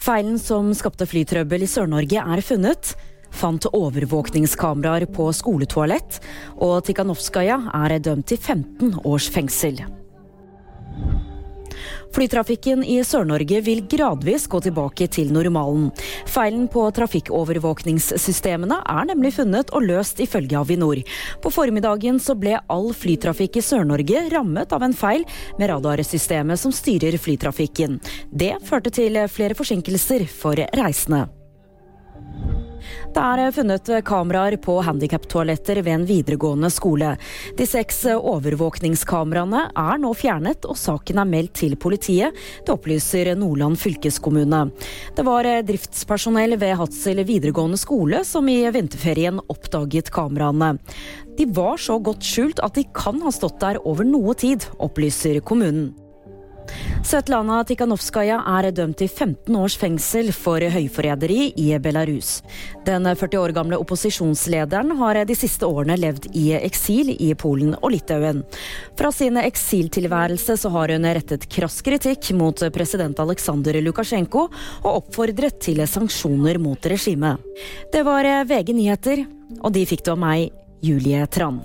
Feilen som skapte flytrøbbel i Sør-Norge er funnet. Fant overvåkningskameraer på skoletoalett. Og Tikhanovskaja er dømt til 15 års fengsel. Flytrafikken i Sør-Norge vil gradvis gå tilbake til normalen. Feilen på trafikkovervåkningssystemene er nemlig funnet og løst ifølge Avinor. På formiddagen så ble all flytrafikk i Sør-Norge rammet av en feil med radarsystemet som styrer flytrafikken. Det førte til flere forsinkelser for reisende. Det er funnet kameraer på handikaptoaletter ved en videregående skole. De seks overvåkningskameraene er nå fjernet, og saken er meldt til politiet. Det opplyser Nordland fylkeskommune. Det var driftspersonell ved Hadsel videregående skole som i vinterferien oppdaget kameraene. De var så godt skjult at de kan ha stått der over noe tid, opplyser kommunen. Svetlana Tikhanovskaja er dømt til 15 års fengsel for høyforræderi i Belarus. Den 40 år gamle opposisjonslederen har de siste årene levd i eksil i Polen og Litauen. Fra sin eksiltilværelse så har hun rettet krass kritikk mot president Aleksandr Lukasjenko og oppfordret til sanksjoner mot regimet. Det var VG nyheter, og de fikk du av meg, Julie Tran.